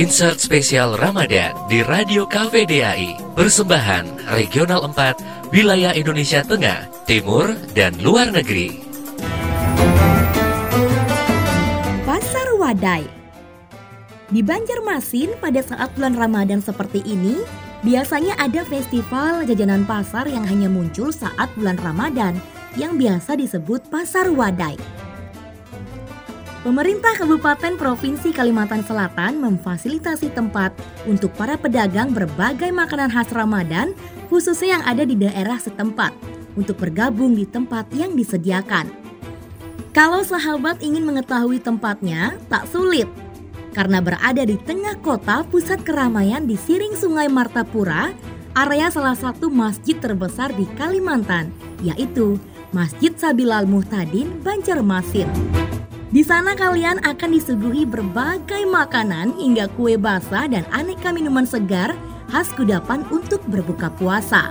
Insert spesial Ramadan di Radio KVDAI. Persembahan Regional 4, Wilayah Indonesia Tengah, Timur, dan Luar Negeri. Pasar Wadai Di Banjarmasin pada saat bulan Ramadan seperti ini, biasanya ada festival jajanan pasar yang hanya muncul saat bulan Ramadan yang biasa disebut Pasar Wadai. Pemerintah Kabupaten Provinsi Kalimantan Selatan memfasilitasi tempat untuk para pedagang berbagai makanan khas Ramadan, khususnya yang ada di daerah setempat, untuk bergabung di tempat yang disediakan. Kalau sahabat ingin mengetahui tempatnya, tak sulit. Karena berada di tengah kota pusat keramaian di Siring Sungai Martapura, area salah satu masjid terbesar di Kalimantan, yaitu Masjid Sabilal Muhtadin Banjarmasin. Di sana kalian akan disuguhi berbagai makanan hingga kue basah dan aneka minuman segar khas kudapan untuk berbuka puasa.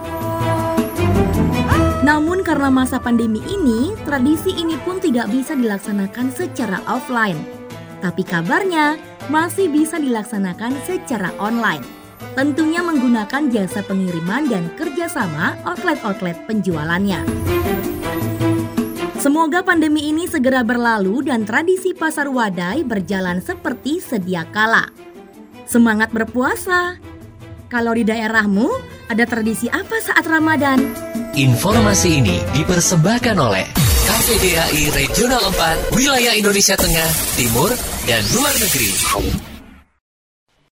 Namun karena masa pandemi ini, tradisi ini pun tidak bisa dilaksanakan secara offline. Tapi kabarnya masih bisa dilaksanakan secara online. Tentunya menggunakan jasa pengiriman dan kerjasama outlet-outlet penjualannya. Semoga pandemi ini segera berlalu dan tradisi pasar wadai berjalan seperti sedia kala. Semangat berpuasa! Kalau di daerahmu, ada tradisi apa saat Ramadan? Informasi ini dipersembahkan oleh KPDAI Regional 4, Wilayah Indonesia Tengah, Timur, dan Luar Negeri.